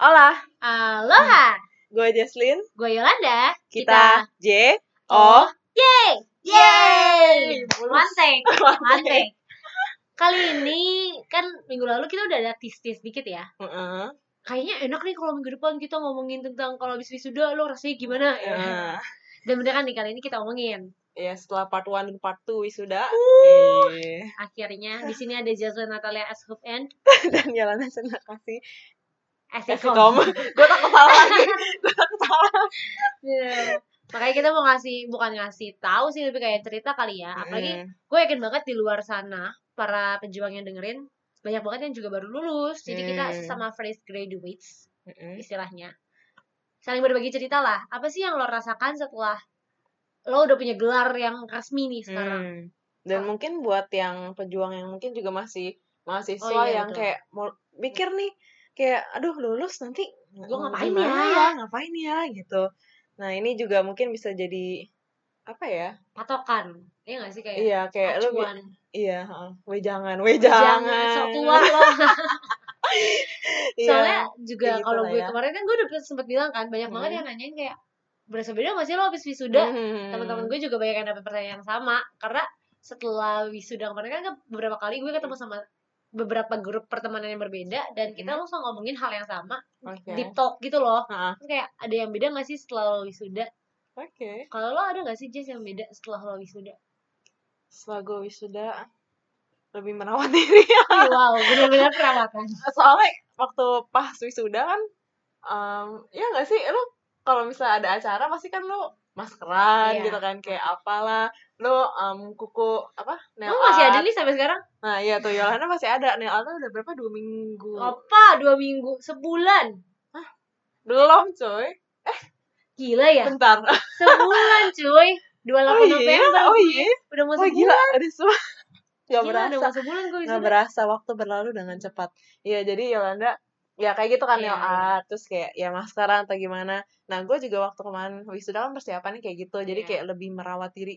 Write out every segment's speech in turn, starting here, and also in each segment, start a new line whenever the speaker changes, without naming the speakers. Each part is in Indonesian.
Hola,
Aloha,
gue Jesslyn.
gue Yolanda.
Kita, J O
Yeay!
Yeay!
Manteng, manteng. Kali ini kan minggu lalu kita udah ada tis-tis dikit ya.
Heeh.
Kayaknya enak nih kalau minggu depan kita ngomongin tentang kalau habis wisuda lo rasanya gimana ya.
Heeh.
Dan beneran nih kali ini kita omongin.
Ya setelah part 1 dan part 2 wisuda eh,
Akhirnya di sini ada Jasmine Natalia. Hoop and
dan Yolanda Sena kasih
Esikom.
Gue takut salah lagi. Gue takut salah.
Iya. Makanya kita mau ngasih bukan ngasih tahu sih lebih kayak cerita kali ya. Apalagi
Mm.
gue yakin banget di luar sana para pejuang yang dengerin banyak banget yang juga baru lulus jadi kita
Hmm.
sama fresh graduates istilahnya saling berbagi cerita lah apa sih yang lo rasakan setelah lo udah punya gelar yang resmi nih sekarang
Hmm. Dan mungkin buat yang pejuang yang mungkin juga masih mahasiswa
Oh, iya,
yang
betul.
kayak mau mikir nih kayak aduh lulus nanti
Gua
mau
ngapain
gimana
ya?
ngapain ya gitu. Nah, ini juga mungkin bisa jadi apa ya?
patokan iya gak sih kayak
Iya, kayak lu iya, heeh. Weh jangan, weh
jangan
jangan.
sok tua lo
Iya.
soalnya juga
gitu
kalau gue
ya.
kemarin kan gue udah sempet bilang kan banyak banget
Hmm.
yang nanyain kayak berasa beda gak sih lo habis wisuda
Mhm.
teman-teman gue juga banyak yang dapet pertanyaan yang sama karena setelah wisuda kemarin kan beberapa kali gue ketemu sama beberapa grup pertemanan yang berbeda dan kita
Hmm.
langsung ngomongin hal yang sama
Oke.
deep talk gitu loh. Terus kayak ada yang beda gak sih setelah lo wisuda
Oke.
kalau lo ada gak sih Jess yang beda setelah lo wisuda
Setelah gue wisuda lebih merawat diri.
Wow benar-benar perawatan
Soalnya waktu pas wisuda kan em, ya nggak sih lu kalau misalnya ada acara pasti kan lu maskeran
Iya.
gitu kan kayak apalah. Lu em, kuku apa nail
lo masih ada nih sampai sekarang?
Nah iya tuh Yolanda masih ada. Nail artnya udah berapa? Dua minggu.
Apa? Dua minggu? Sebulan?
Belum coy
gila ya?
Bentar.
Sebulan cuy. 28
oh iya?
November
oh iya?
Udah mau
oh
sebulan.
gila ada semua. Nggak
Gila, udah
berasa.
mau sebulan gue wisuda
berasa waktu berlalu dengan cepat. Iya jadi Yolanda ya kayak gitu kan nail art terus kayak ya maskeran atau gimana? Nah gue juga waktu kemarin wisuda kan persiapannya kayak gitu. Jadi
Iya.
kayak lebih merawat diri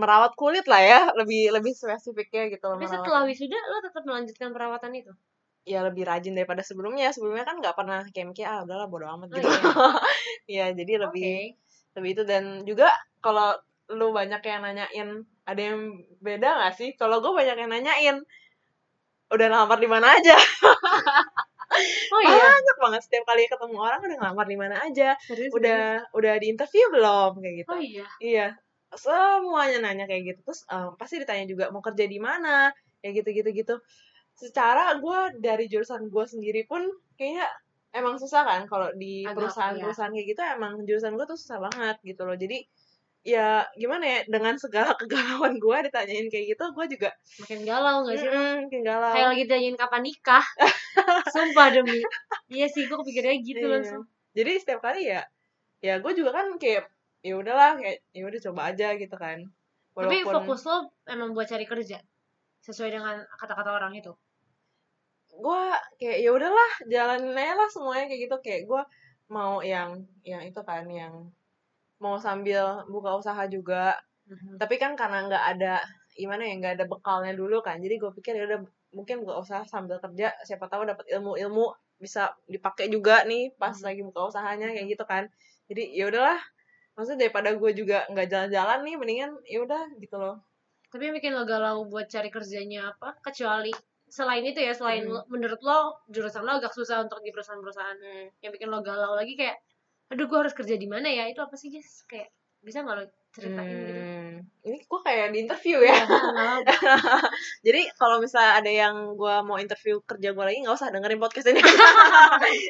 merawat kulit lah ya. Lebih lebih spesifiknya gitu
tapi
merawat
setelah wisuda lo tetap melanjutkan perawatan itu?
Ya lebih rajin daripada sebelumnya. Sebelumnya kan nggak pernah kayak mikir ah udahlah bodo amat
Oh,
gitu
iya.
ya jadi lebih
Oke.
lebih itu. Dan juga kalau lu banyak yang nanyain ada yang beda gak sih? Kalau gue banyak yang nanyain udah lamar di mana aja
Oh iya,
banyak banget. Setiap kali ketemu orang udah ngelamar di mana aja.
Serius.
udah udah di interview belum? Kayak gitu.
Oh iya.
iya. Semuanya nanya kayak gitu. Terus em, pasti ditanya juga mau kerja di mana? Kayak gitu gitu gitu. Secara gue dari jurusan gue sendiri pun kayaknya emang susah kan kalau di perusahaan-perusahaan kayak gitu emang jurusan gue tuh susah banget gitu loh. Jadi ya gimana ya dengan segala kegalauan gue ditanyain kayak gitu gue juga
Makin galau gak sih?
mm makin galau
Kayak lagi ditanyain kapan nikah. Sumpah demi. Iya sih, gue kepikirannya gitu
Iya.
langsung.
jadi setiap kali ya ya gue juga kan kayak ya udahlah kayak ya udah coba aja gitu kan
Tapi
Walaupun
fokus lo emang buat cari kerja. Sesuai dengan kata-kata orang itu.
gue kayak ya udahlah jalanin aja lah semuanya kayak gitu kayak gue mau yang yang itu kan yang mau sambil buka usaha juga. Tapi kan karena nggak ada gimana ya nggak ada bekalnya dulu kan. Jadi gue pikir ya udah mungkin buka usaha sambil kerja siapa tahu dapat ilmu-ilmu bisa dipakai juga nih pas
Hmm.
lagi buka usahanya kayak gitu kan. Jadi ya udahlah maksudnya daripada gue juga nggak jalan-jalan nih mendingan ya udah gitu loh.
Tapi yang bikin lo galau buat cari kerjanya apa? Kecuali selain itu ya, selain
Hmm.
lo- menurut lo jurusan lo agak susah untuk di perusahaan-perusahaan. Yang bikin lo galau lagi kayak aduh gue harus kerja di mana ya itu apa sih Jess kayak bisa nggak lo ceritain gitu
Hmm, ini gue kayak di interview ya
Ya, apa-apa.
Jadi kalau misalnya ada yang gue mau interview kerja gue lagi nggak usah dengerin podcast ini.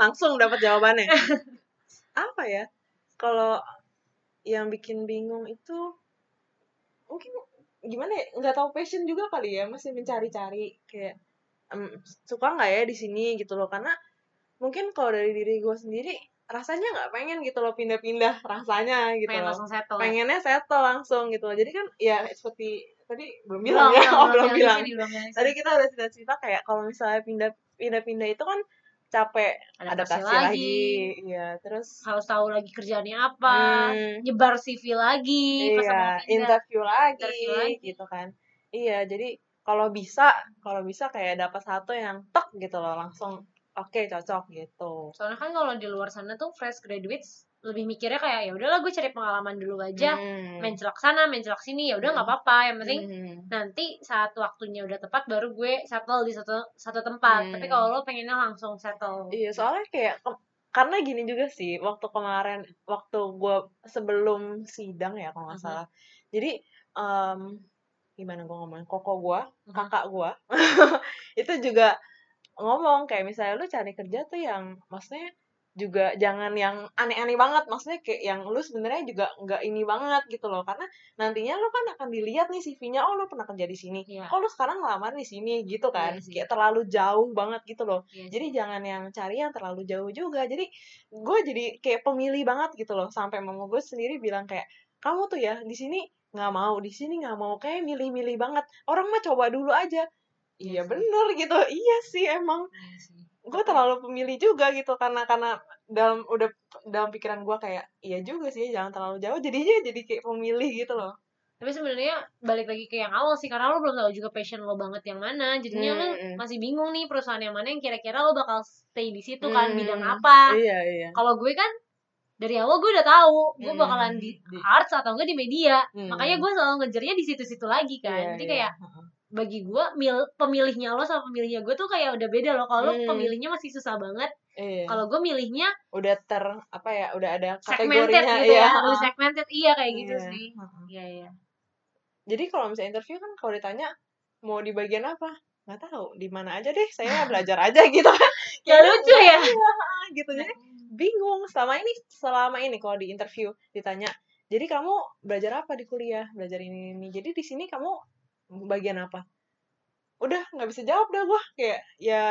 Langsung dapat jawabannya. Apa ya? Kalau yang bikin bingung itu mungkin gimana ya? Nggak tahu passion juga kali ya, masih mencari-cari kayak em, suka nggak ya di sini gitu loh karena mungkin kalau dari diri gue sendiri rasanya nggak pengen gitu loh pindah-pindah rasanya gitu
pengen
loh
langsung settle ya.
pengennya settle langsung gitu loh. Jadi kan ya seperti tadi belum
Belum,
bilang ya,
belum,
oh belum bilang.
sini, belum
Tadi kita udah cerita-cerita kayak kalau misalnya pindah pindah-pindah itu kan capek
Adaptasi
adaptasi,
lagi.
lagi. Iya, terus
harus tahu lagi kerjaannya apa
hmm,
nyebar CV lagi
iya, interview lagi,
Interview lagi.
gitu kan. Iya, jadi kalau bisa, kalau bisa kayak dapat satu yang tek gitu loh, langsung oke cocok gitu
soalnya kan kalau di luar sana tuh fresh graduates lebih mikirnya kayak ya udahlah gue cari pengalaman dulu aja
Hmm.
main celak sana main celak sini ya udah nggak
Hmm.
apa-apa yang penting
Hmm.
nanti saat waktunya udah tepat baru gue settle di satu satu tempat
Hmm.
tapi kalau lo pengennya langsung settle
Iya, soalnya kayak karena gini juga sih, waktu kemarin, waktu gue sebelum sidang ya kalau nggak
Mhm.
salah. Jadi em, gimana gue ngomongin, koko gue,
Mhm.
kakak gue, itu juga ngomong kayak misalnya lu cari kerja tuh yang maksudnya juga jangan yang aneh-aneh banget maksudnya kayak yang lu sebenarnya juga nggak ini banget gitu loh. Karena nantinya lu kan akan dilihat nih CV-nya oh lu pernah kerja di sini.
Iya.
kok lu sekarang ngelamar di sini gitu kan.
Iya sih.
kayak terlalu jauh banget gitu loh.
Iya
jadi jangan yang cari yang terlalu jauh juga. Jadi gue jadi kayak pemilih banget gitu loh. Sampai mama gue sendiri bilang kayak kamu tuh ya di sini nggak mau di sini nggak mau. Kayak milih-milih banget. Orang mah coba dulu aja iya
Iya
bener gitu. Iya sih emang.
Iya
gue terlalu pemilih juga gitu karena karena dalam udah dalam pikiran gue kayak iya juga sih jangan terlalu jauh. Jadinya jadi kayak pemilih gitu loh.
Tapi sebenarnya balik lagi ke yang awal sih karena lo belum tahu juga passion lo banget yang mana. Jadinya lo
Hmm, hmm.
masih bingung nih perusahaan yang mana yang kira-kira lo bakal stay di situ kan
Hmm,
bidang apa.
Iya iya.
Kalau gue kan dari awal gue udah tahu gue bakalan di
di-
arts atau enggak di media.
Hmm.
makanya gue selalu ngejarnya di situ-situ lagi kan.
Iya,
jadi
iya.
kayak bagi gue mil pemilihnya lo sama pemilihnya gue tuh kayak udah beda loh. Kalau
Hmm.
pemilihnya masih susah banget
iya.
kalau gue milihnya
udah ter apa ya udah ada
segmented
kategorinya
gitu
iya.
ya lebih segmented. Iya kayak gitu
Iya,
sih. Iya iya.
Jadi kalau misalnya interview kan kalau ditanya mau di bagian apa? Nggak tahu di mana aja deh saya belajar aja gitu. Kan
ya lucu ya?
Iya, gitu. Jadi bingung selama ini selama ini kalau di interview ditanya jadi kamu belajar apa di kuliah? Belajar ini ini. Jadi di sini kamu bagian apa? Udah nggak bisa jawab dah gue kayak ya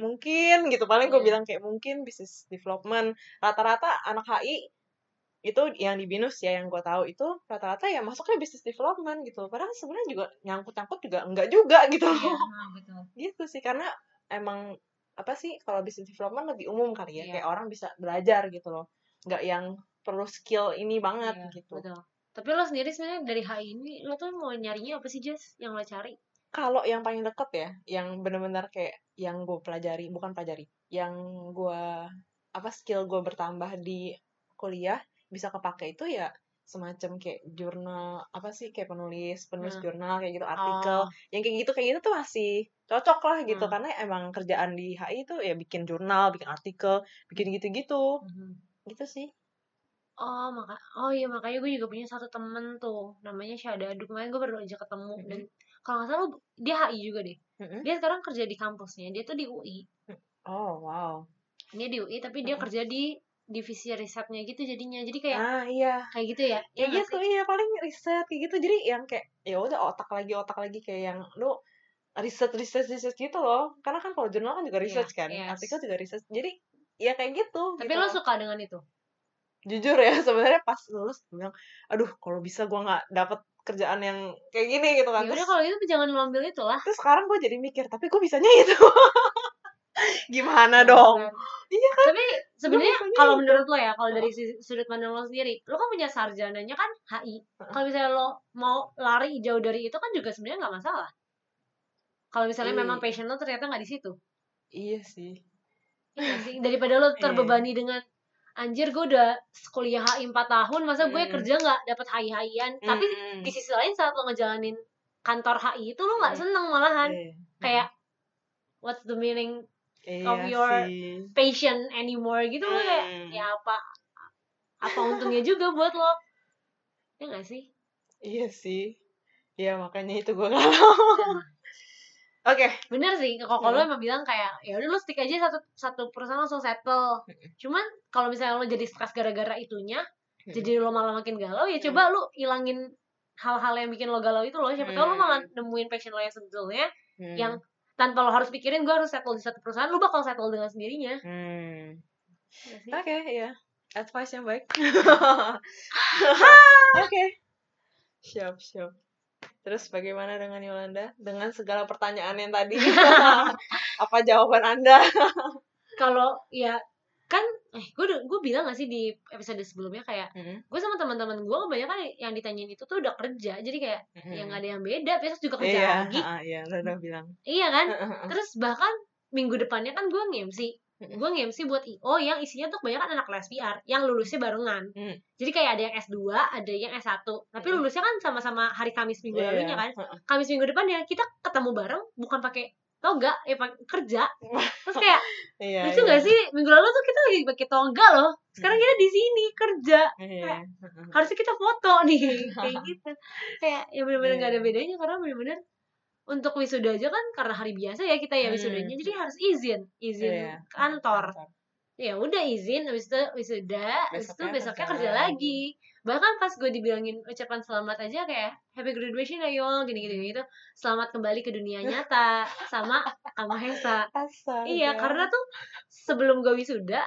mungkin gitu. Paling gue
Iya.
bilang kayak mungkin business development. Rata-rata anak HI itu yang di binus ya yang gue tahu itu rata-rata ya masuknya business development gitu. Padahal sebenarnya juga nyangkut-nyangkut juga enggak juga gitu.
Iya,
loh
nah, betul.
Gitu sih karena emang apa sih kalau business development lebih umum kali ya.
Iya.
kayak orang bisa belajar gitu loh. Nggak yang perlu skill ini banget
Iya,
gitu.
betul tapi lo sendiri sebenarnya dari HI ini lo tuh mau nyarinya apa sih Jess yang lo cari
kalau yang paling deket ya yang bener-bener kayak yang gue pelajari bukan pelajari yang gue apa skill gue bertambah di kuliah bisa kepake itu ya semacam kayak jurnal apa sih kayak penulis penulis
Hmm.
jurnal kayak gitu artikel
Oh.
yang kayak gitu kayak gitu tuh masih cocok lah gitu
Hmm.
karena emang kerjaan di HI itu ya bikin jurnal bikin artikel bikin gitu-gitu gitu sih
Oh maka oh iya makanya gue juga punya satu temen tuh namanya Syadadu kemarin gue baru aja ketemu.
Mhm.
dan kalau nggak salah dia HI juga deh.
Mm-mm.
dia sekarang kerja di kampusnya dia tuh di UI
oh wow.
Dia di UI tapi dia kerja di divisi risetnya gitu jadinya. Jadi kayak
ah iya.
kayak gitu ya?
Ya
nggak
gitu. iya paling riset kayak gitu. Jadi yang kayak ya udah otak lagi otak lagi kayak yang lu riset riset riset gitu loh. Karena kan kalau jurnal kan juga
Iya,
research kan?
yes.
artikel juga riset. Jadi ya kayak gitu
tapi
gitu
lo suka dengan itu
jujur ya sebenarnya pas lulus gue bilang aduh kalau bisa gue nggak dapet kerjaan yang kayak gini gitu kan.
Ya
terus,
kalau gitu jangan lo ambil itu lah.
terus sekarang gue jadi mikir tapi gue bisanya itu. Gimana dong? iya kan?
Tapi sebenarnya kalau menurut lo ya kalau dari sudut pandang lo sendiri lo kan punya sarjananya kan HI kalau misalnya lo mau lari jauh dari itu kan juga sebenarnya nggak masalah. Kalau misalnya
Iya.
memang passion lo ternyata nggak di situ.
Iya sih.
Iya sih? Daripada lo
Iya.
terbebani dengan anjir gue udah kuliah HI 4 tahun masa gue
Mm.
kerja nggak dapat HI HI-an tapi di sisi lain saat lo ngejalanin kantor HI itu lo nggak
Mm.
seneng malahan
Iya.
kayak what's the meaning
iya
of your
sih.
passion anymore gitu lo kayak
Hmm.
ya apa apa untungnya juga buat lo ya nggak sih
Iya sih. Iya makanya itu gue galau. Oke.
bener sih kok kalau lo
Hmm.
emang bilang kayak ya udah lo stick aja satu satu perusahaan langsung settle cuman kalau misalnya lo jadi stres gara-gara itunya
Hmm.
jadi lo malah makin galau ya coba lo ilangin hal-hal yang bikin lo galau itu loh siapa tahu lo
Hmm.
malah nemuin passion lo yang sebetulnya
Hmm.
yang tanpa lo harus pikirin gue harus settle di satu perusahaan lo bakal settle dengan sendirinya
Hmm. Oke, ya. Advice yang baik. Oke. Siap, siap. Terus bagaimana dengan Yolanda? Dengan segala pertanyaan yang tadi. Apa jawaban Anda?
kalau ya kan eh gue gue bilang gak sih di episode sebelumnya kayak gue sama teman-teman gue kebanyakan yang ditanyain itu tuh udah kerja jadi kayak ya nggak ada yang beda besok juga kerja
Iya,
lagi
iya, udah, udah bilang.
iya kan terus bahkan minggu depannya kan gue nge-MC Gue nge-MC buat IO yang isinya tuh kebanyakan anak kelas PR yang lulusnya barengan
Mm.
jadi kayak ada yang S2 ada yang S1 tapi
Mm.
lulusnya kan sama-sama hari Kamis minggu
Iya.
lalunya kan
Heeh.
Kamis minggu depan ya kita ketemu bareng bukan pakai toga eh pakai kerja terus kayak
Iya.
lucu gak sih minggu lalu tuh kita lagi pakai toga loh sekarang kita di sini kerja
Iya.
harusnya kita foto nih kayak gitu kayak ya bener-bener
Iya.
nggak ada bedanya karena bener-bener untuk wisuda aja kan karena hari biasa ya kita ya
Hmm.
wisudanya. Jadi harus izin izin
Iya.
kantor. ya udah izin habis itu wisuda habis itu
Besoknya kerja
lagi. bahkan pas gue dibilangin ucapan selamat aja kayak happy graduation ayo gini gini gitu. Selamat kembali ke dunia nyata sama sama Hesa iya karena tuh sebelum gue wisuda.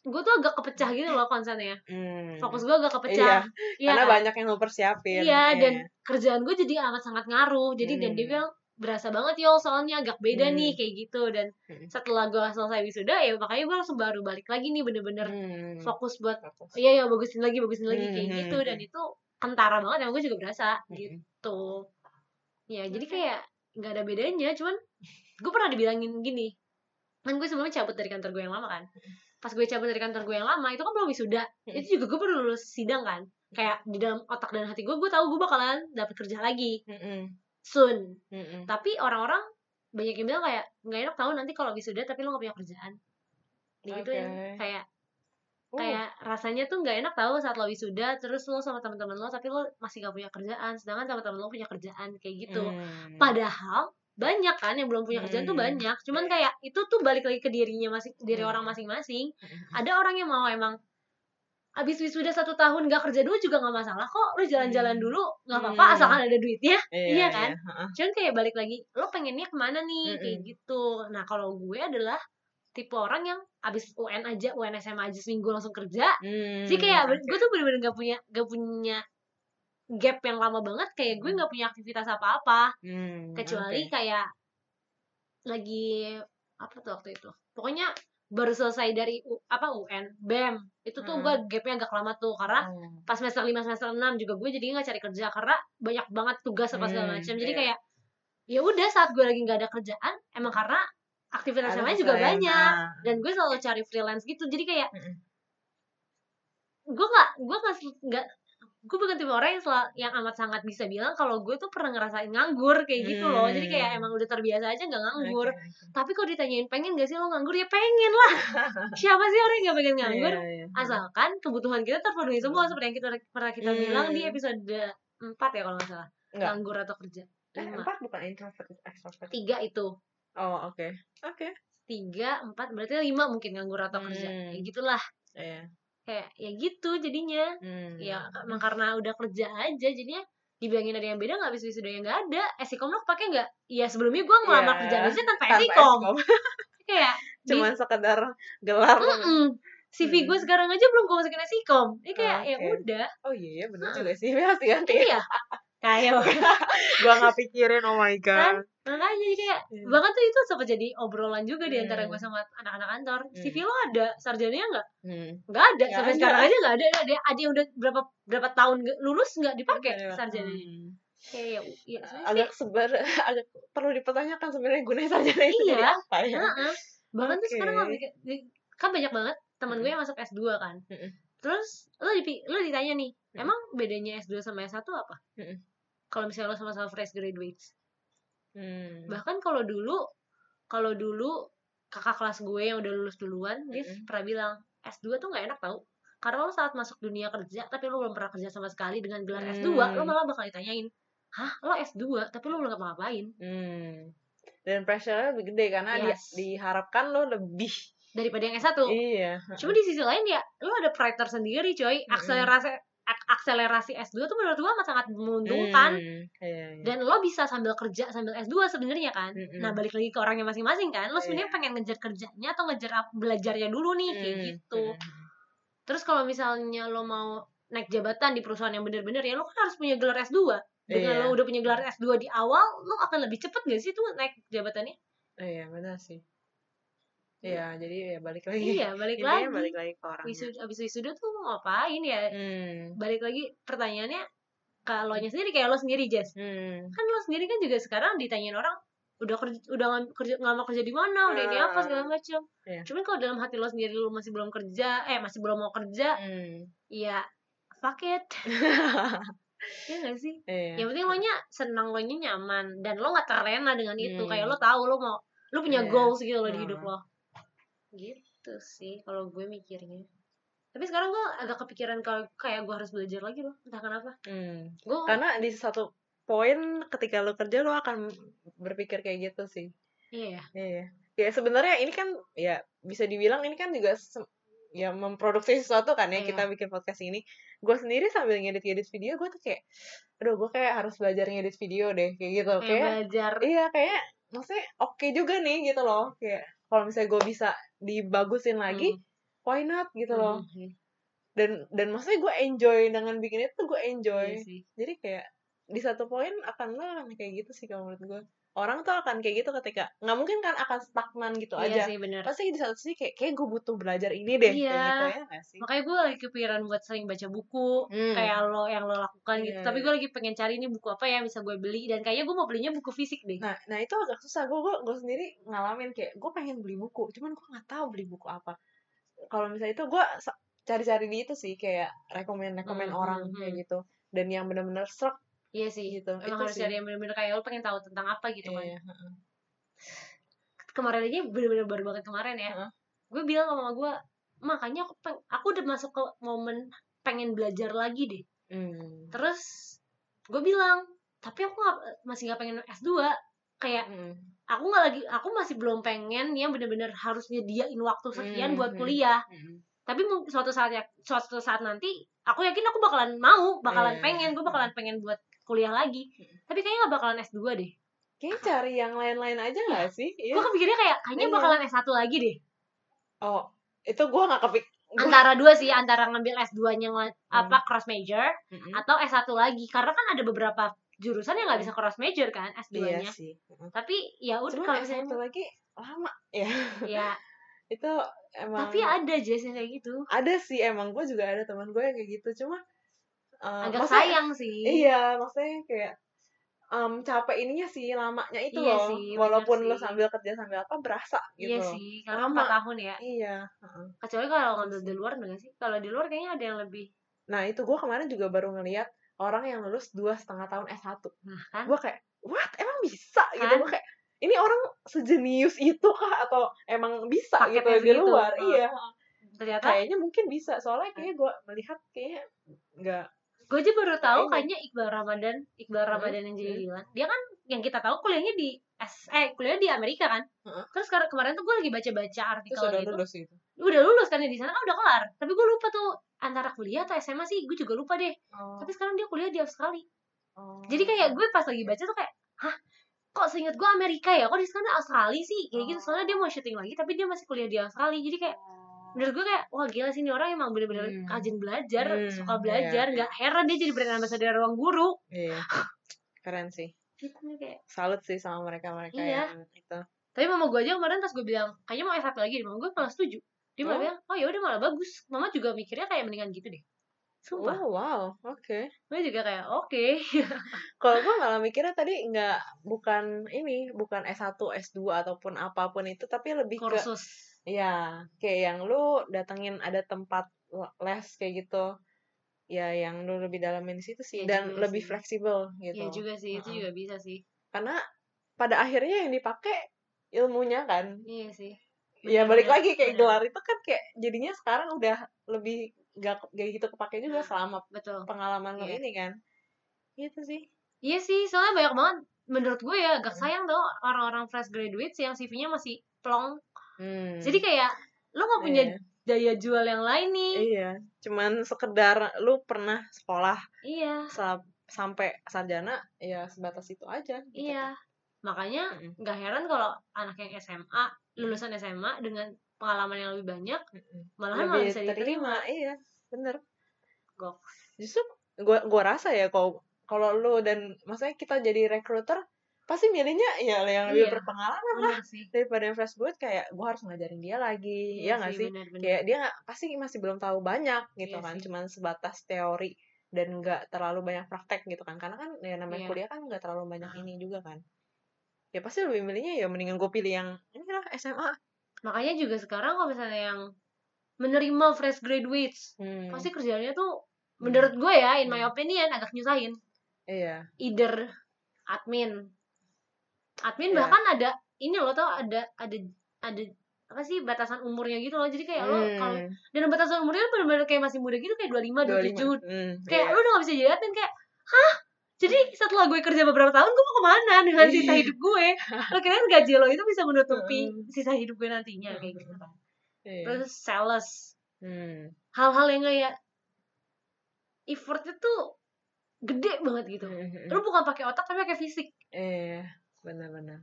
Gue tuh agak kepecah gitu loh konsennya
Hmm.
fokus gue agak kepecah iya
Karena
kan?
banyak yang lu persiapin.
Iya, dan kerjaan gue jadi amat sangat ngaruh. Jadi dan dia
Hmm.
bilang berasa banget yo soalnya agak beda
Hmm.
nih kayak gitu dan
Hmm.
setelah gue selesai wisuda ya makanya gue langsung baru balik lagi nih bener-bener
Hmm.
fokus buat
Fokus.
iya ya bagusin lagi bagusin lagi
Hmm,
kayak
hmm,
gitu
hmm.
dan itu kentara banget yang gue juga berasa
Hmm.
gitu ya jadi kayak nggak ada bedanya cuman gue pernah dibilangin gini kan gue sebelumnya cabut dari kantor gue yang lama kan pas gue cabut dari kantor gue yang lama itu kan belum wisuda
Hmm.
itu juga gue baru lulus sidang kan kayak di dalam otak dan hati gue gue tahu gue bakalan dapet kerja lagi
Mm-mm.
soon
Mm-mm.
tapi orang-orang banyak yang bilang kayak nggak enak tahu nanti kalau wisuda tapi lo gak punya kerjaan gitu ya
Oke.
kayak
Uh,
kayak rasanya tuh nggak enak tahu saat lo wisuda terus lo sama teman-teman lo tapi lo masih gak punya kerjaan sedangkan teman-teman lo punya kerjaan kayak gitu
hmm.
padahal banyak kan yang belum punya kerjaan tuh
Hmm.
banyak cuman
Iya.
kayak itu tuh balik lagi ke dirinya masing diri
Hmm.
orang masing-masing
Mm-mm.
ada orang yang mau emang abis wisuda satu tahun gak kerja dulu juga nggak masalah kok lo jalan-jalan
Hmm.
dulu nggak apa-apa
Hmm.
asalkan ada duitnya
Iya,
iya kan?
heeh.
cuman kayak balik lagi lo pengennya ke mana nih
Mm-mm.
kayak gitu nah kalau gue adalah tipe orang yang abis UN aja UN SMA aja seminggu langsung kerja
Hmm,
jadi kayak gue tuh bener-bener gak punya gak punya gap yang lama banget kayak gue nggak punya aktivitas apa-apa
Hmm,
kecuali
oke.
kayak lagi apa tuh waktu itu pokoknya baru selesai dari U- apa UN BEM itu tuh
Hmm.
gue gapnya agak lama tuh karena
Oh.
pas semester 5 semester 6 juga gue jadi nggak cari kerja karena banyak banget tugas apa segala
Hmm,
macam jadi
iya.
kayak ya udah saat gue lagi nggak ada kerjaan emang karena aktivitas yang lain juga banyak
nah.
dan gue selalu cari freelance gitu jadi kayak
Mm-mm.
gue nggak gue nggak nggak gue bukan tipe orang yang sel- yang amat sangat bisa bilang kalau gue tuh pernah ngerasain nganggur kayak gitu loh. Jadi kayak
Hmm.
emang udah terbiasa aja nggak nganggur.
Oke, oke.
tapi kalau ditanyain pengen gak sih lo nganggur? Ya pengen lah. Siapa sih orang yang gak pengen nganggur?
Iya, iya.
asalkan kebutuhan kita terpenuhi semua seperti yang kita pernah kita
Hmm.
bilang di episode 4 ya kalau nggak salah.
Enggak.
nganggur atau kerja.
Eh, empat bukan? Introvert extrovert.
Tiga itu.
Oh oke. Oke.
Tiga empat berarti lima mungkin nganggur atau kerja.
Hmm.
kayak gitulah.
Iya
kayak ya gitu jadinya.
Hmm.
ya emang karena udah kerja aja jadinya dibilangin ada yang beda nggak bisa wisuda yang nggak ada. Esikom lo pakai nggak? Ya sebelumnya gue ngelamar
Iya.
kerjaan aja tanpa
Tanpa
esikom kayak di-
cuman sekedar gelar.
Mm-mm. CV gue
Hmm.
sekarang aja belum gue masukin esikom ini kayak ya
Oke.
udah.
Oh iya iya bener juga sih. Pasti ganti
iya kayak
gua nggak pikirin oh my
kan
god
makanya jadi kayak
Iya.
bahkan tuh itu sempat jadi obrolan juga di antara
Hmm.
gue sama anak-anak kantor
Hmm.
CV lo ada sarjananya nggak
hmm.
nggak ada
Nggak
sampai
ada.
sekarang aja nggak ada ada ada yang udah berapa berapa tahun lulus nggak dipakai
Iya.
sarjananya
Hmm.
kayak ya, ya
agak sebar agak perlu dipertanyakan sebenarnya gunanya sarjana itu
Iya.
jadi apa ya
Heeh. bahkan tuh
Oke.
sekarang kan banyak banget teman gue yang masuk S2 kan
Mm-mm.
Terus lo dipi- lo ditanya nih
Mm.
emang bedanya S2 sama S1 apa
Mm-mm.
kalau misalnya lo sama-sama fresh graduates
Hmm.
bahkan kalau dulu kalau dulu kakak kelas gue yang udah lulus duluan dia
Mm-mm.
pernah bilang S2 tuh nggak enak tau karena lo saat masuk dunia kerja tapi lo belum pernah kerja sama sekali dengan gelar S2 lo
Hmm.
malah bakal ditanyain hah lo S2 tapi lo belum ngapa-ngapain
Hmm. Dan pressure-nya lebih gede karena di-
Yes.
diharapkan lo lebih.
Daripada yang S1
Iya.
cuma di sisi lain ya lo ada pride tersendiri coy akselerasi ak- akselerasi S2 tuh menurut gue amat sangat menguntungkan
Hmm. Iya, iya.
dan lo bisa sambil kerja sambil S2 sebenarnya kan.
Mm-mm.
Nah, balik lagi ke orangnya masing-masing kan. Lo sebenarnya
Iya.
pengen ngejar kerjanya atau ngejar belajarnya dulu nih kayak
Hmm.
gitu.
Hmm.
Terus kalau misalnya lo mau naik jabatan di perusahaan yang bener-bener ya lo kan harus punya gelar S2. Dengan
Iya.
lo udah punya gelar S2 di awal, lo akan lebih cepet gak sih tuh naik jabatannya?
Iya, benar sih. Iya, jadi ya balik lagi.
Iya, balik
Intinya
lagi.
balik lagi ke orangnya.
Wisuda, abis wisuda tuh mau ngapain ya?
Hmm.
Balik lagi pertanyaannya kalau nya sendiri kayak lo sendiri Jess
Hmm.
kan lo sendiri kan juga sekarang ditanyain orang udah kerja udah kerja ngelamar kerja di mana udah ini apa segala macam
Iya.
cuman kalau dalam hati lo sendiri lo masih belum kerja eh masih belum mau kerja
Hmm.
ya fuck it ya gak sih
Iya.
yang penting lo nya senang lo nya nyaman dan lo nggak terlena dengan itu
Hmm.
kayak lo tahu lo mau lo punya
Iya.
goals gitu lo di
Hmm.
hidup lo gitu sih kalau gue mikirnya tapi sekarang gue agak kepikiran kalau kayak gue harus belajar lagi loh entah kenapa
Hmm.
gue
Karena di satu poin ketika lo kerja lo akan berpikir kayak gitu sih.
iya
Iya. Ya sebenarnya ini kan ya bisa dibilang ini kan juga ya memproduksi sesuatu kan ya
Iya.
kita bikin podcast ini. Gue sendiri sambil ngedit-ngedit video gue tuh kayak aduh gue kayak harus belajar ngedit video deh kayak gitu.
kayak
Kayak
belajar
iya kayak maksudnya oke juga nih gitu loh. Kayak kalau misalnya gue bisa dibagusin lagi,
Hmm.
why not gitu loh.
Hmm,
Dan dan maksudnya gue enjoy dengan bikin itu gue enjoy.
iya sih
Jadi kayak di satu poin akan akan kayak gitu sih kalau menurut gue. Orang tuh akan kayak gitu ketika nggak mungkin kan akan stagnan gitu
iya
aja.
sih bener
Pasti di satu sisi kayak kayak gue butuh belajar ini deh kayak
Iya.
gitu ya sih?
makanya gue lagi kepikiran buat sering baca buku
Hmm.
kayak lo yang lo lakukan gitu
Iya,
tapi
iya.
gue lagi pengen cari nih buku apa ya yang bisa gue beli dan kayaknya gue mau belinya buku fisik deh
Nah, nah itu agak susah. Gue gue gue sendiri ngalamin kayak gue pengen beli buku, cuman gue nggak tahu beli buku apa. Kalau misalnya itu gue cari-cari di itu sih kayak rekomend rekomend
Hmm,
orang
hmm,
kayak
hmm.
gitu. Dan yang benar-benar serak
iya sih
gitu.
emang
itu
harus
sih.
cari yang bener-bener kayak lo pengen tahu tentang apa gitu kan
Iya,
kemarin aja bener-bener baru banget kemarin ya
Heeh.
gue bilang sama mama gue makanya aku peng- aku udah masuk ke momen pengen belajar lagi deh
Hmm.
terus gue bilang tapi aku nggak masih nggak pengen S2 kayak
Hmm.
aku nggak lagi aku masih belum pengen yang bener-bener harus nyediain waktu sekian
Hmm,
buat
hmm.
kuliah
Hmm.
tapi suatu saat ya suatu saat nanti aku yakin aku bakalan mau bakalan
Iya.
pengen gue bakalan pengen buat kuliah lagi tapi kayaknya nggak bakalan S2 deh
Kayaknya cari yang lain-lain aja nggak sih? Iya.
gue kepikirnya kayak kayaknya
Iya.
bakalan S1 lagi deh
Oh, itu gue nggak kepik. gua-
antara dua sih antara ngambil S2 nya
Hmm.
apa cross major
Mm-mm.
atau S1 lagi karena kan ada beberapa jurusan yang nggak bisa cross major kan S2
Iya
nya
sih. Heeh.
tapi ya udah kalau
S1
misalnya
lagi lama ya.
ya
itu emang
tapi ada Jess yang kayak gitu
ada sih emang gue juga ada teman gue yang kayak gitu cuma eh,
agak sayang sih.
iya maksudnya kayak em, capek ininya sih lamanya itu
Iya
loh.
sih,
walaupun lo sambil kerja sambil apa berasa gitu
iya sih karena
Lama.
4 tahun ya.
Iya heeh.
kecuali kalau ngambil di luar enggak sih? Kalau di luar kayaknya ada yang lebih
nah itu gue kemarin juga baru ngeliat orang yang lulus dua setengah tahun S1
nah kan?
Gue kayak what? Emang bisa? Gitu
Kan?
gue kayak ini orang sejenius itu kah? Atau emang bisa
Paketnya
gitu di
segitu.
luar?
Hmm.
iya
ternyata
kayaknya mungkin bisa. Soalnya kayaknya gue melihat kayaknya nggak
gue aja baru tahu
Kayaknya.
kayaknya Iqbal Ramadan Iqbal
Hmm,
Ramadan yang jadi. Dilan dia kan yang kita tahu kuliahnya di S eh kuliahnya di Amerika kan?
Heeh.
terus kemarin tuh gue lagi baca-baca artikel
sudah
gitu
lulus itu?
Udah lulus kan di sana? Kan udah kelar. Tapi gue lupa tuh antara kuliah atau SMA sih gue juga lupa deh.
Oh.
tapi sekarang dia kuliah di Australia.
Oh.
jadi kayak gue pas lagi baca tuh kayak hah? Kok seinget gue Amerika ya? Kok di sana Australia sih? Kayak gitu. Soalnya dia mau syuting lagi tapi dia masih kuliah di Australia. Jadi kayak menurut gue kayak wah gila sih ini orang emang bener-bener
Hmm.
rajin belajar
Hmm,
suka
iya,
belajar nggak heran dia jadi brand ambassador ruang guru.
Iya. Keren sih.
Gitu kayak
salut sih sama mereka mereka
Iya.
yang itu.
Tapi mama gue aja kemarin pas gue bilang kayaknya mau S1 lagi mama gue malah setuju. Dia malah
Oh.
bilang oh ya udah malah bagus. Mama juga mikirnya kayak mendingan gitu deh. Sumpah.
Oh wow. Oke.
Gue juga kayak oke.
Kalau gue malah mikirnya tadi nggak bukan ini bukan S1 S2 ataupun apa pun itu tapi lebih ke
kursus
ya kayak yang lu datengin ada tempat les kayak gitu ya yang lu lebih dalamin di situ sih
Iya
dan lebih
sih.
fleksibel gitu
Iya juga sih itu
Heeh.
juga bisa sih
karena pada akhirnya yang dipakai ilmunya kan
iya sih
ya balik lagi kayak
bener.
gelar itu kan kayak jadinya sekarang udah lebih gak kayak gitu kepake juga
Nah.
selama
betul
pengalaman lo
Iya.
ini kan gitu sih
iya sih soalnya banyak banget menurut gue ya agak
Hmm.
sayang tau orang-orang fresh graduates yang CV-nya masih plong
hmm.
jadi kayak lo nggak punya
Iya.
daya jual yang lain nih
iya cuman sekedar lu pernah sekolah
iya
sa- sampai sarjana ya sebatas itu aja gitu
iya makanya
Mm-mm.
nggak heran kalau anak yang SMA lulusan SMA dengan pengalaman yang lebih banyak
Mm-mm.
malahan malah
lebih
bisa diterima
terima iya bener
Gok.
justru gua gua rasa ya kalau kalau lu dan maksudnya kita jadi recruiter pasti milihnya ya yang lebih
Iya.
berpengalaman lah
sih
daripada yang fresh grad kayak gua harus ngajarin dia lagi ya nggak sih
bener, bener.
kayak dia nggak pasti masih belum tahu banyak gitu
Iya
kan
sih.
cuman sebatas teori dan nggak terlalu banyak praktek gitu kan karena kan ya namanya
Iya.
kuliah kan nggak terlalu banyak
Ah.
ini juga kan ya pasti lebih milihnya ya mendingan gue pilih yang inilah SMA
makanya juga sekarang kalau misalnya yang menerima fresh graduates
hmm.
pasti kerjanya tuh menurut gue ya in my
Hmm.
opinion agak nyusahin
iya
either admin admin
Ya.
bahkan ada ini lo tau ada ada ada apa sih batasan umurnya gitu loh jadi kayak lo kalau
Hmm.
dan batasan umurnya tuh bener-bener kayak masih muda gitu kayak 25, 27
25. Hmm,
kayak
iya.
lo udah gak bisa jadi admin kayak hah jadi setelah gue kerja beberapa tahun gue mau ke mana dengan sisa
Iya.
hidup gue lo kira gaji lo itu bisa menutupi
Hmm.
sisa hidup gue nantinya kayak gitu kan
Iya.
terus sales
Hmm.
hal-hal yang kayak effortnya tuh gede banget gitu
Hmm.
lu bukan pakai otak tapi pakai fisik
Iya, benar-benar.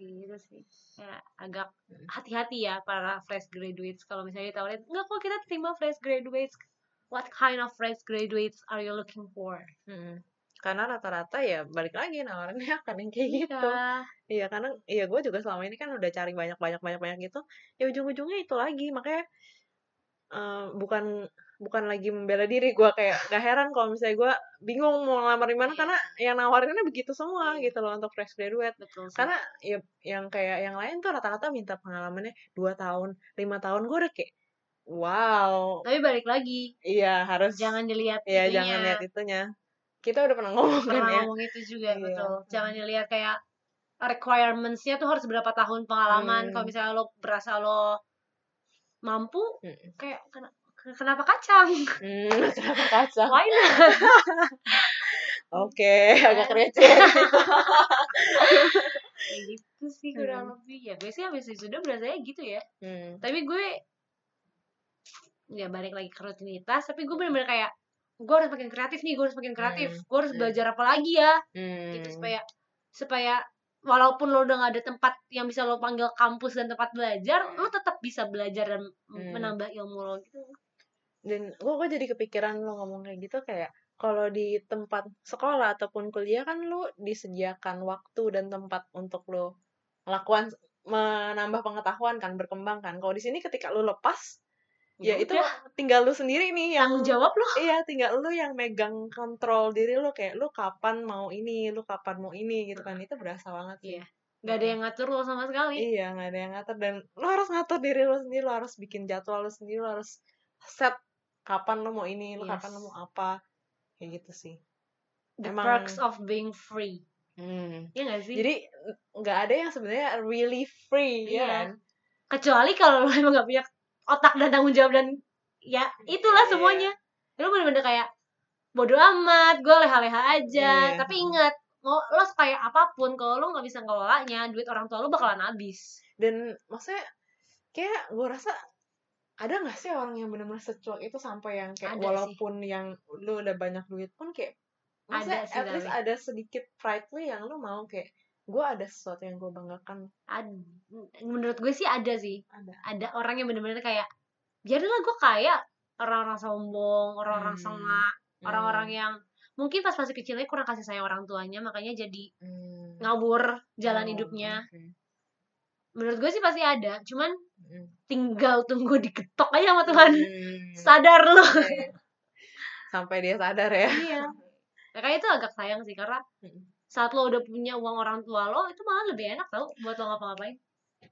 gitu sih ya agak
Hmm.
hati-hati ya para fresh graduates kalau misalnya ditawarin enggak kok kita terima fresh graduates what kind of fresh graduates are you looking for
Hmm. Karena rata-rata ya balik lagi nawarannya akan yang kayak gitu.
Iya.
Iya, karena iya gue juga selama ini kan udah cari banyak-banyak banyak-banyak gitu. Ya ujung-ujungnya itu lagi, makanya eh, bukan bukan lagi membela diri gue kayak gak heran kalau misalnya gue bingung mau ngelamar di mana
Iya.
karena yang nawarinnya begitu semua gitu loh untuk fresh graduate.
betul sih
Karena ya yang kayak yang lain tuh rata-rata minta pengalamannya dua tahun, lima tahun gue udah kayak wow,
tapi balik lagi
iya harus
jangan dilihat
Iya,
itunya.
jangan lihat itunya. Kita udah pernah ngomong kan
pernah
ya.
ngomong itu juga
Iya.
betul jangan dilihat kayak requirements-nya tuh harus berapa tahun pengalaman
Hmm.
kalau misalnya lo berasa lo mampu
Hmm.
kayak kena- kenapa kacang
Hmm, kenapa kacang?
why not
Oke, agak receh.
kayak gitu sih kurang
Hmm.
lebih ya gue sih habis sudah berasanya gitu ya
Hmm.
tapi gue ya balik lagi ke rutinitas tapi gue bener-bener kayak gue harus makin kreatif nih gue harus makin kreatif
Hmm.
gue harus
Hmm.
belajar apa lagi ya
Hmm.
gitu supaya supaya walaupun lo udah gak ada tempat yang bisa lo panggil kampus dan tempat belajar lo tetap bisa belajar dan
Hmm.
menambah ilmu lo gitu
Dan gue gue jadi kepikiran lo ngomong kayak gitu kayak kalau di tempat sekolah ataupun kuliah kan lo disediakan waktu dan tempat untuk lo melakukan menambah pengetahuan kan berkembang kan. Kalau di sini ketika lo lepas ya itu
udah,
tinggal lo sendiri nih yang
tanggung jawab lo
Iya, tinggal lu yang megang kontrol diri lu kayak lu kapan mau ini, lu kapan mau ini gitu kan. Itu berasa banget sih.
Iya. gak ada yang ngatur lo sama sekali
Iya, nggak ada yang ngatur dan lu harus ngatur diri lu sendiri, lu harus bikin jadwal lu sendiri, lu harus set kapan lu mau ini, lu kapan lu
Yes.
mau apa. Kayak gitu sih.
the
emang-
perks of being free
Hmm.
Iya gak sih
Jadi nggak ada yang sebenarnya really free, ya
Iya.
kan?
kecuali kalau lo emang gak punya otak dan tanggung jawab dan ya itulah
Iya.
semuanya lo bener-bener kayak bodo amat gue leha-leha aja
Iya.
tapi ingat mau lo kayak apa pun kalau lo nggak bisa ngelolanya duit orang tua lo bakalan habis
Dan maksudnya kayak gue rasa ada nggak sih orang yang benar-benar secuek itu sampai yang kayak
Ada sih.
walaupun yang lu udah banyak duit pun kayak
Ada sih,
at least
tapi.
ada sedikit pride lu yang lu mau kayak gue ada sesuatu yang gue banggakan
Ad- menurut gue sih ada sih
ada
ada orang yang bener-bener kayak biarinlah gue kaya orang-orang sombong orang-orang
Hmm.
sengak orang-orang yang mungkin pas masih kecilnya kurang kasih sayang orang tuanya makanya jadi
Hmm.
ngawur jalan
Oh,
hidupnya
oke.
menurut gue sih pasti ada cuman
Hmm.
Tinggal tunggu diketok aja sama Tuhan
Hmm.
sadar lo
Iya. sampai dia sadar ya
iya makanya itu agak sayang sih karena
Mm.
saat lo udah punya uang orang tua lo itu malah lebih enak tau buat lo ngapa-ngapain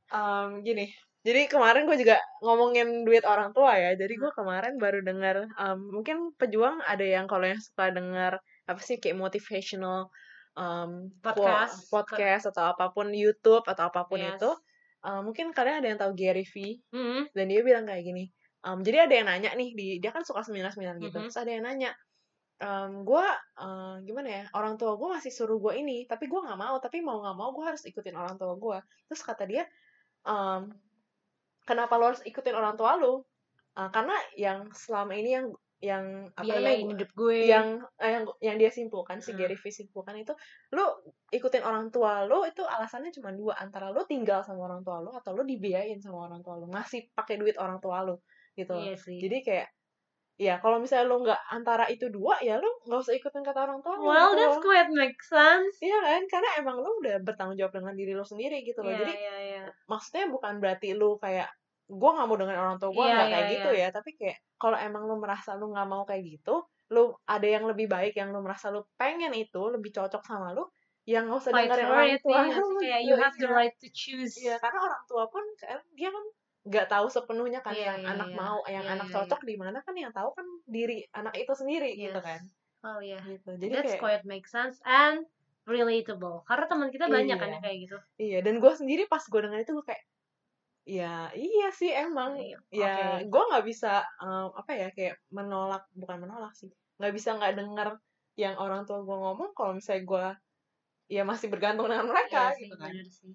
Em, gini jadi kemarin gue juga ngomongin duit orang tua ya jadi gue kemarin baru dengar em, mungkin pejuang ada yang kalau yang suka dengar apa sih kayak motivational em, quote-
Podcast.
podcast atau apa pun YouTube atau apa pun
Yes.
itu em, mungkin kalian ada yang tahu Gary V
Hmm,
dan dia bilang kayak gini em, jadi ada yang nanya nih di dia kan suka seminar seminar gitu.
Mhm.
terus ada yang nanya em, gue gimana ya orang tua gue masih suruh gue ini tapi gue nggak mau tapi mau nggak mau gue harus ikutin orang tua gue terus kata dia em, kenapa lo harus ikutin orang tua lo? Eh, karena yang selama ini yang yang apa
biayain
namanya
hidup gue
yang eh, yang yang dia simpulkan si
Hmm.
Gary V simpulkan itu lo ikutin orang tua lo itu alasannya cuma dua antara lo tinggal sama orang tua lo atau lo dibiayain sama orang tua lo ngasih pakai duit orang tua lo gitu
iya sih
jadi kayak ya kalau misalnya lo nggak antara itu dua ya lo nggak usah ikutin kata orang tua lo
well
gitu
that's quite make sense
Iya kan, karena emang lo udah bertanggung jawab dengan diri lo sendiri gitu loh.
Iya,
Jadi
iya, iya.
maksudnya bukan berarti lo kayak gue nggak mau dengan orang tua gue
Iya,
nggak
iya,
kayak
iya.
gitu ya. Tapi kayak kalau emang lo merasa lo nggak mau kayak gitu, lo ada yang lebih baik yang lo merasa lo pengen itu lebih cocok sama lo, yang nggak usah
fight
dengerin orang tua
iya sih, kayak you have the
Iya.
right to choose
Iya, karena orang tua pun kan dia kan nggak tahu sepenuhnya kan
Iya,
yang
iya,
anak
iya.
mau, yang
Iya,
anak
iya,
cocok di mana kan yang tahu kan diri anak itu sendiri gitu
Yes.
kan.
oh iya
Gitu. Jadi
that's
kayak
quite make sense and relatable karena teman kita banyak kan
Iya.
yang kayak gitu
iya dan gue sendiri pas gue dengar itu gue kayak ya iya sih emang
Iya,
ya gue nggak bisa em, apa ya kayak menolak bukan menolak sih nggak bisa nggak denger yang orang tua gue ngomong kalau misalnya gue ya masih bergantung dengan mereka
iya sih
gitu kan.
bener sih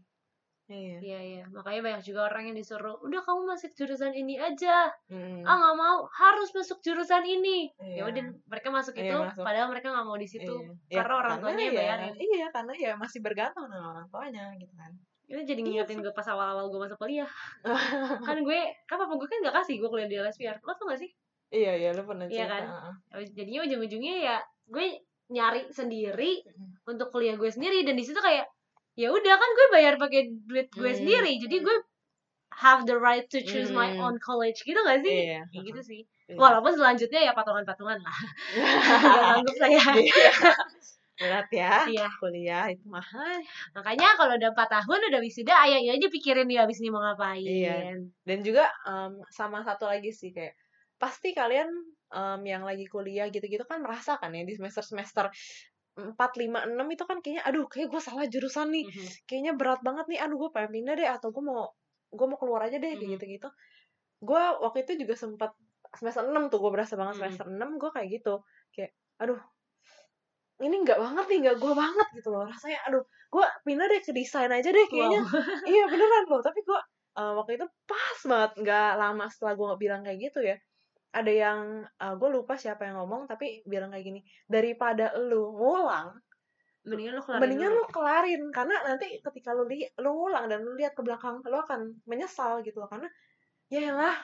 Iya.
iya iya makanya banyak juga orang yang disuruh udah kamu masuk jurusan ini aja
Mm.
ah nggak mau harus masuk jurusan ini ya
Iya.
udah mereka masuk
Iya,
itu
masuk.
padahal mereka nggak mau di situ
Iya. Ya,
karena orang tuanya
ya,
bayarin.
Iya, karena ya masih bergantung dengan orang tuanya gitu kan.
Itu jadi
Iya
ngingetin gue pas awal-awal gue masuk kuliah kan gue kan papa gue kan gak kasih gue kuliah di LSPR lo tau gak sih
iya, iya, lu pernah
Iya kan?
heeh.
jadinya ujung-ujungnya ya gue nyari sendiri
Mm.
untuk kuliah gue sendiri dan di situ kayak ya udah kan gue bayar pakai duit gue
Hmm.
sendiri jadi gue have the right to choose my
Hmm.
own college gitu gak sih
Iya.
Kayak gitu sih
Iya.
walaupun selanjutnya ya patungan-patungan lah gak sanggup saya
Iya. Berat ya.
Iya.
Kuliah itu mahal.
makanya kalau udah 4 tahun udah wisuda ayo ya aja pikirin dia abis ini mau ngapain
Iya. Dan juga em, sama satu lagi sih kayak pasti kalian em, yang lagi kuliah gitu-gitu kan merasakan ya di semester-semester 4, 5, 6 itu kan kayaknya aduh kayak gue salah jurusan nih.
Mhm.
kayaknya berat banget nih aduh gue pengen pindah deh atau gue mau gue mau keluar aja deh kayak
Mhm.
gitu gitu gue waktu itu juga sempat semester 6 tuh gue berasa banget
Mhm.
semester 6 gue kayak gitu kayak aduh ini nggak banget nih nggak gue banget gitu loh. Rasanya aduh gue pindah deh ke desain aja deh kayaknya.
Wow.
iya beneran loh tapi gue eh, waktu itu pas banget nggak lama setelah gue bilang kayak gitu ya. Ada yang gue lupa siapa yang ngomong tapi bilang kayak gini daripada lu ngulang
mendingan lo keluarin
mendingan lu kelarin. Karena nanti ketika lu li lu ngulang dan lu lihat ke belakang lu akan menyesal gitu loh. Karena ya lah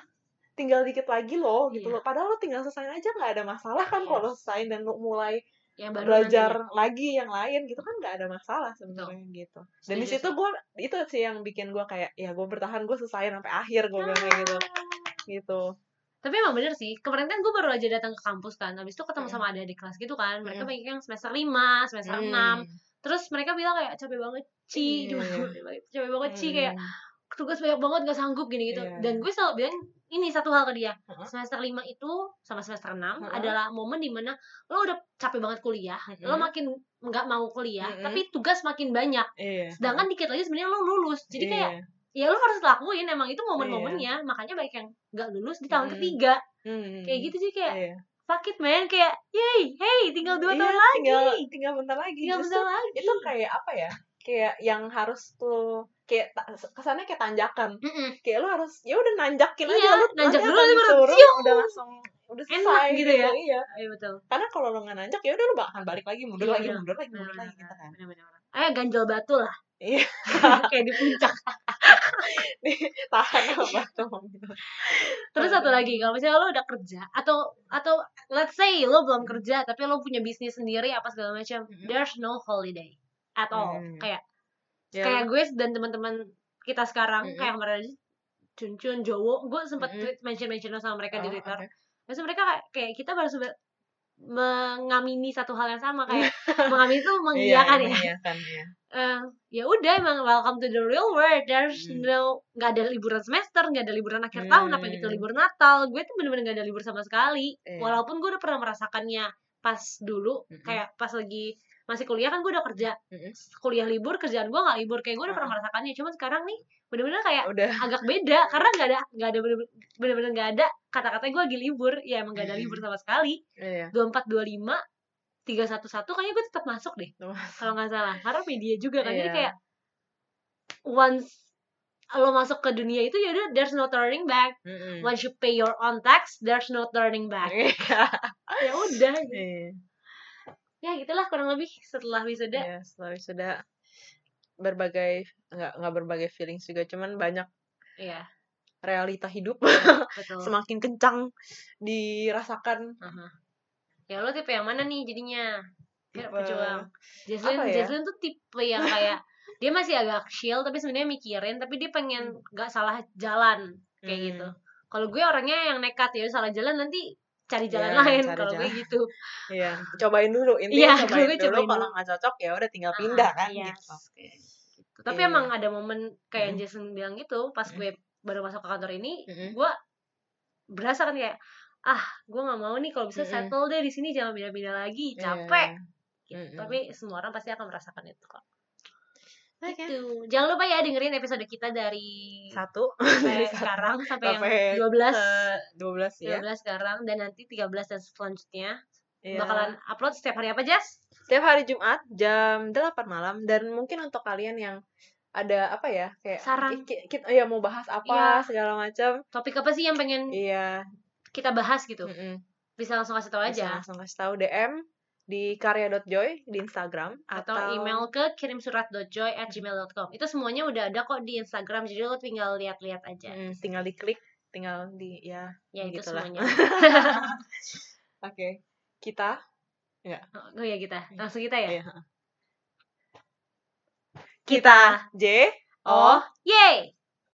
tinggal dikit lagi loh gitu
Iya.
loh. Padahal lu tinggal selesaiin aja nggak ada masalah kan kalau lu
Yes.
selesaiin dan lu mulai
yang baru
belajar
nantinya.
lagi yang lain gitu kan nggak ada masalah sebenarnya gitu dan di situ gue itu sih yang bikin gue kayak ya gue bertahan gue selesaiin sampai akhir gue bilang kayak gitu gitu
tapi emang bener sih kemarin kan gue baru aja datang ke kampus kan habis itu ketemu
Mm.
sama adik-adik kelas gitu kan mereka
Mm.
banyak yang semester 5, semester
Hmm.
6 terus mereka bilang kayak capek banget Ci
Iya,
capek banget Ci
Hmm.
kayak tugas banyak banget gak sanggup gini gitu
Iya.
dan gue selalu bilang ini satu hal ke dia
Heeh.
semester 5 itu sama semester 6
Heeh.
adalah momen di mana lo udah capek banget kuliah lo
Mm-mm.
makin nggak mau kuliah
Mm-mm.
tapi tugas makin banyak
iya
sedangkan dikit lagi sebenarnya lo lulus jadi kayak
Iya.
ya lo harus lakuin emang itu momen-momennya makanya banyak yang nggak lulus di tahun
Mm.
ketiga
Hmm.
kayak gitu sih kayak
Iya.
fuck it man kayak yay hey tinggal dua
Iya,
tahun lagi
tinggal tinggal bentar lagi
tinggal
Justru
bentar lagi
itu kayak apa ya kayak yang harus tuh kayak kesannya kayak tanjakan.
Mm-mm.
kayak lu harus ya udah nanjakin
Iya,
aja lu
nanjak dulu,
akan
nanti baru
turun, udah langsung udah
Enak
selesai
gitu ya.
iya.
Iya betul.
Karena kalau lu nggak nanjak ya udah lu bakal balik lagi mundur
Iya,
lagi mundur lagi mundur lagi gitu kan.
Ayo ganjel batu lah.
Iya.
kayak di puncak.
Tahan apa tuh gitu.
terus satu lagi kalau misalnya lo udah kerja atau atau let's say lo belum kerja tapi lo punya bisnis sendiri apa segala macam there's no holiday at all
Hmm.
kayak
Ya,
kayak gue dan teman-teman kita sekarang
Mhm.
kayak kemarin aja Cuncun, Jowo, gue sempat
Mhm.
tweet mention-mention sama mereka di
oh,
Twitter.
oke.
Terus mereka kayak, kayak kita baru sebe- mengamini satu hal yang sama kayak mengamini itu
Iya,
mengiyakan ya.
mengiyakan, iya.
Eh, ya udah emang welcome to the real world. There's
Hmm.
no nggak ada liburan semester, nggak ada liburan akhir tahun, apa gitu
Hmm.
libur Natal. Gue tuh bener-bener nggak ada libur sama sekali.
Iya.
Walaupun gue udah pernah merasakannya pas dulu,
Mm-mm.
kayak pas lagi masih kuliah kan gue udah kerja.
Mm-mm.
Kuliah libur, kerjaan gue nggak libur. Kayak gue udah pernah
Ah.
merasakannya. Cuman sekarang nih bener-bener kayak
udah
agak beda karena nggak ada nggak ada bener- bener-bener nggak ada kata-kata gue lagi libur ya emang gak ada
Hmm.
libur sama sekali
iya
dua empat dua lima tiga satu satu kayaknya gue tetap masuk deh kalau nggak salah karena media juga kan jadi
Iya.
kayak once lo masuk ke dunia itu ya udah there's no turning back
Mm-mm.
once you pay your own tax there's no turning back
Iya.
ya udah
Iya.
Ya gitulah kurang lebih setelah wisuda.
Ya setelah wisuda. Berbagai nggak nggak berbagai feelings juga cuman banyak
iya.
realita hidup.
Betul.
Semakin kencang dirasakan.
Aha. ya lo tipe yang mana nih jadinya?
Tipe-
pejuang Jaslyn
ya?
Jaslyn tuh tipe yang kayak dia masih agak chill tapi sebenarnya mikirin tapi dia pengen gak salah jalan kayak
Hmm.
gitu. Kalau gue orangnya yang nekat ya salah jalan nanti cari jalan
Iya,
lain kalau gue gitu
Iya, cobain dulu
Iya,
intinya cobain
gue
dulu
cobain
kalau nggak cocok ya udah tinggal
Ah,
pindah kan
yes.
gitu.
Kayak gitu. tapi
Iya.
emang ada momen kayak
Mm.
Jason bilang gitu pas
Mm.
gue baru masuk ke kantor ini
Mm-mm.
gue berasa kan kayak ah gue nggak mau nih kalau bisa
Mm-mm.
settle deh di sini jangan pindah-pindah lagi
Iya.
capek gitu.
Mm-mm.
tapi semua orang pasti akan merasakan itu kok
Oke.
gitu jangan lupa ya dengerin episode kita dari
Satu
sampai
dari
sekarang sampai,
sampai
yang 12
ke 12 ya.
12 sekarang dan nanti 13 dan selanjutnya
Iya.
bakalan upload setiap hari apa Jas?
Setiap hari Jumat jam 8 malam dan mungkin untuk kalian yang ada apa ya kayak
Saran.
kita ya mau bahas apa
Iya.
segala macam
Topik apa sih yang pengen
iya
kita bahas gitu?
mm-mm.
Bisa langsung kasih tahu
Bisa
aja
langsung kasih tahu DM di karya.joy di Instagram
atau,
atau,
email ke kirimsurat.joy@gmail.com. Itu semuanya udah ada kok di Instagram jadi lo tinggal lihat-lihat aja.
Mm, tinggal diklik tinggal di ya
ya itu
begitulah.
semuanya.
oke kita
oh ya kita. Langsung kita ya.
Iya. kita J O
Oh, yay.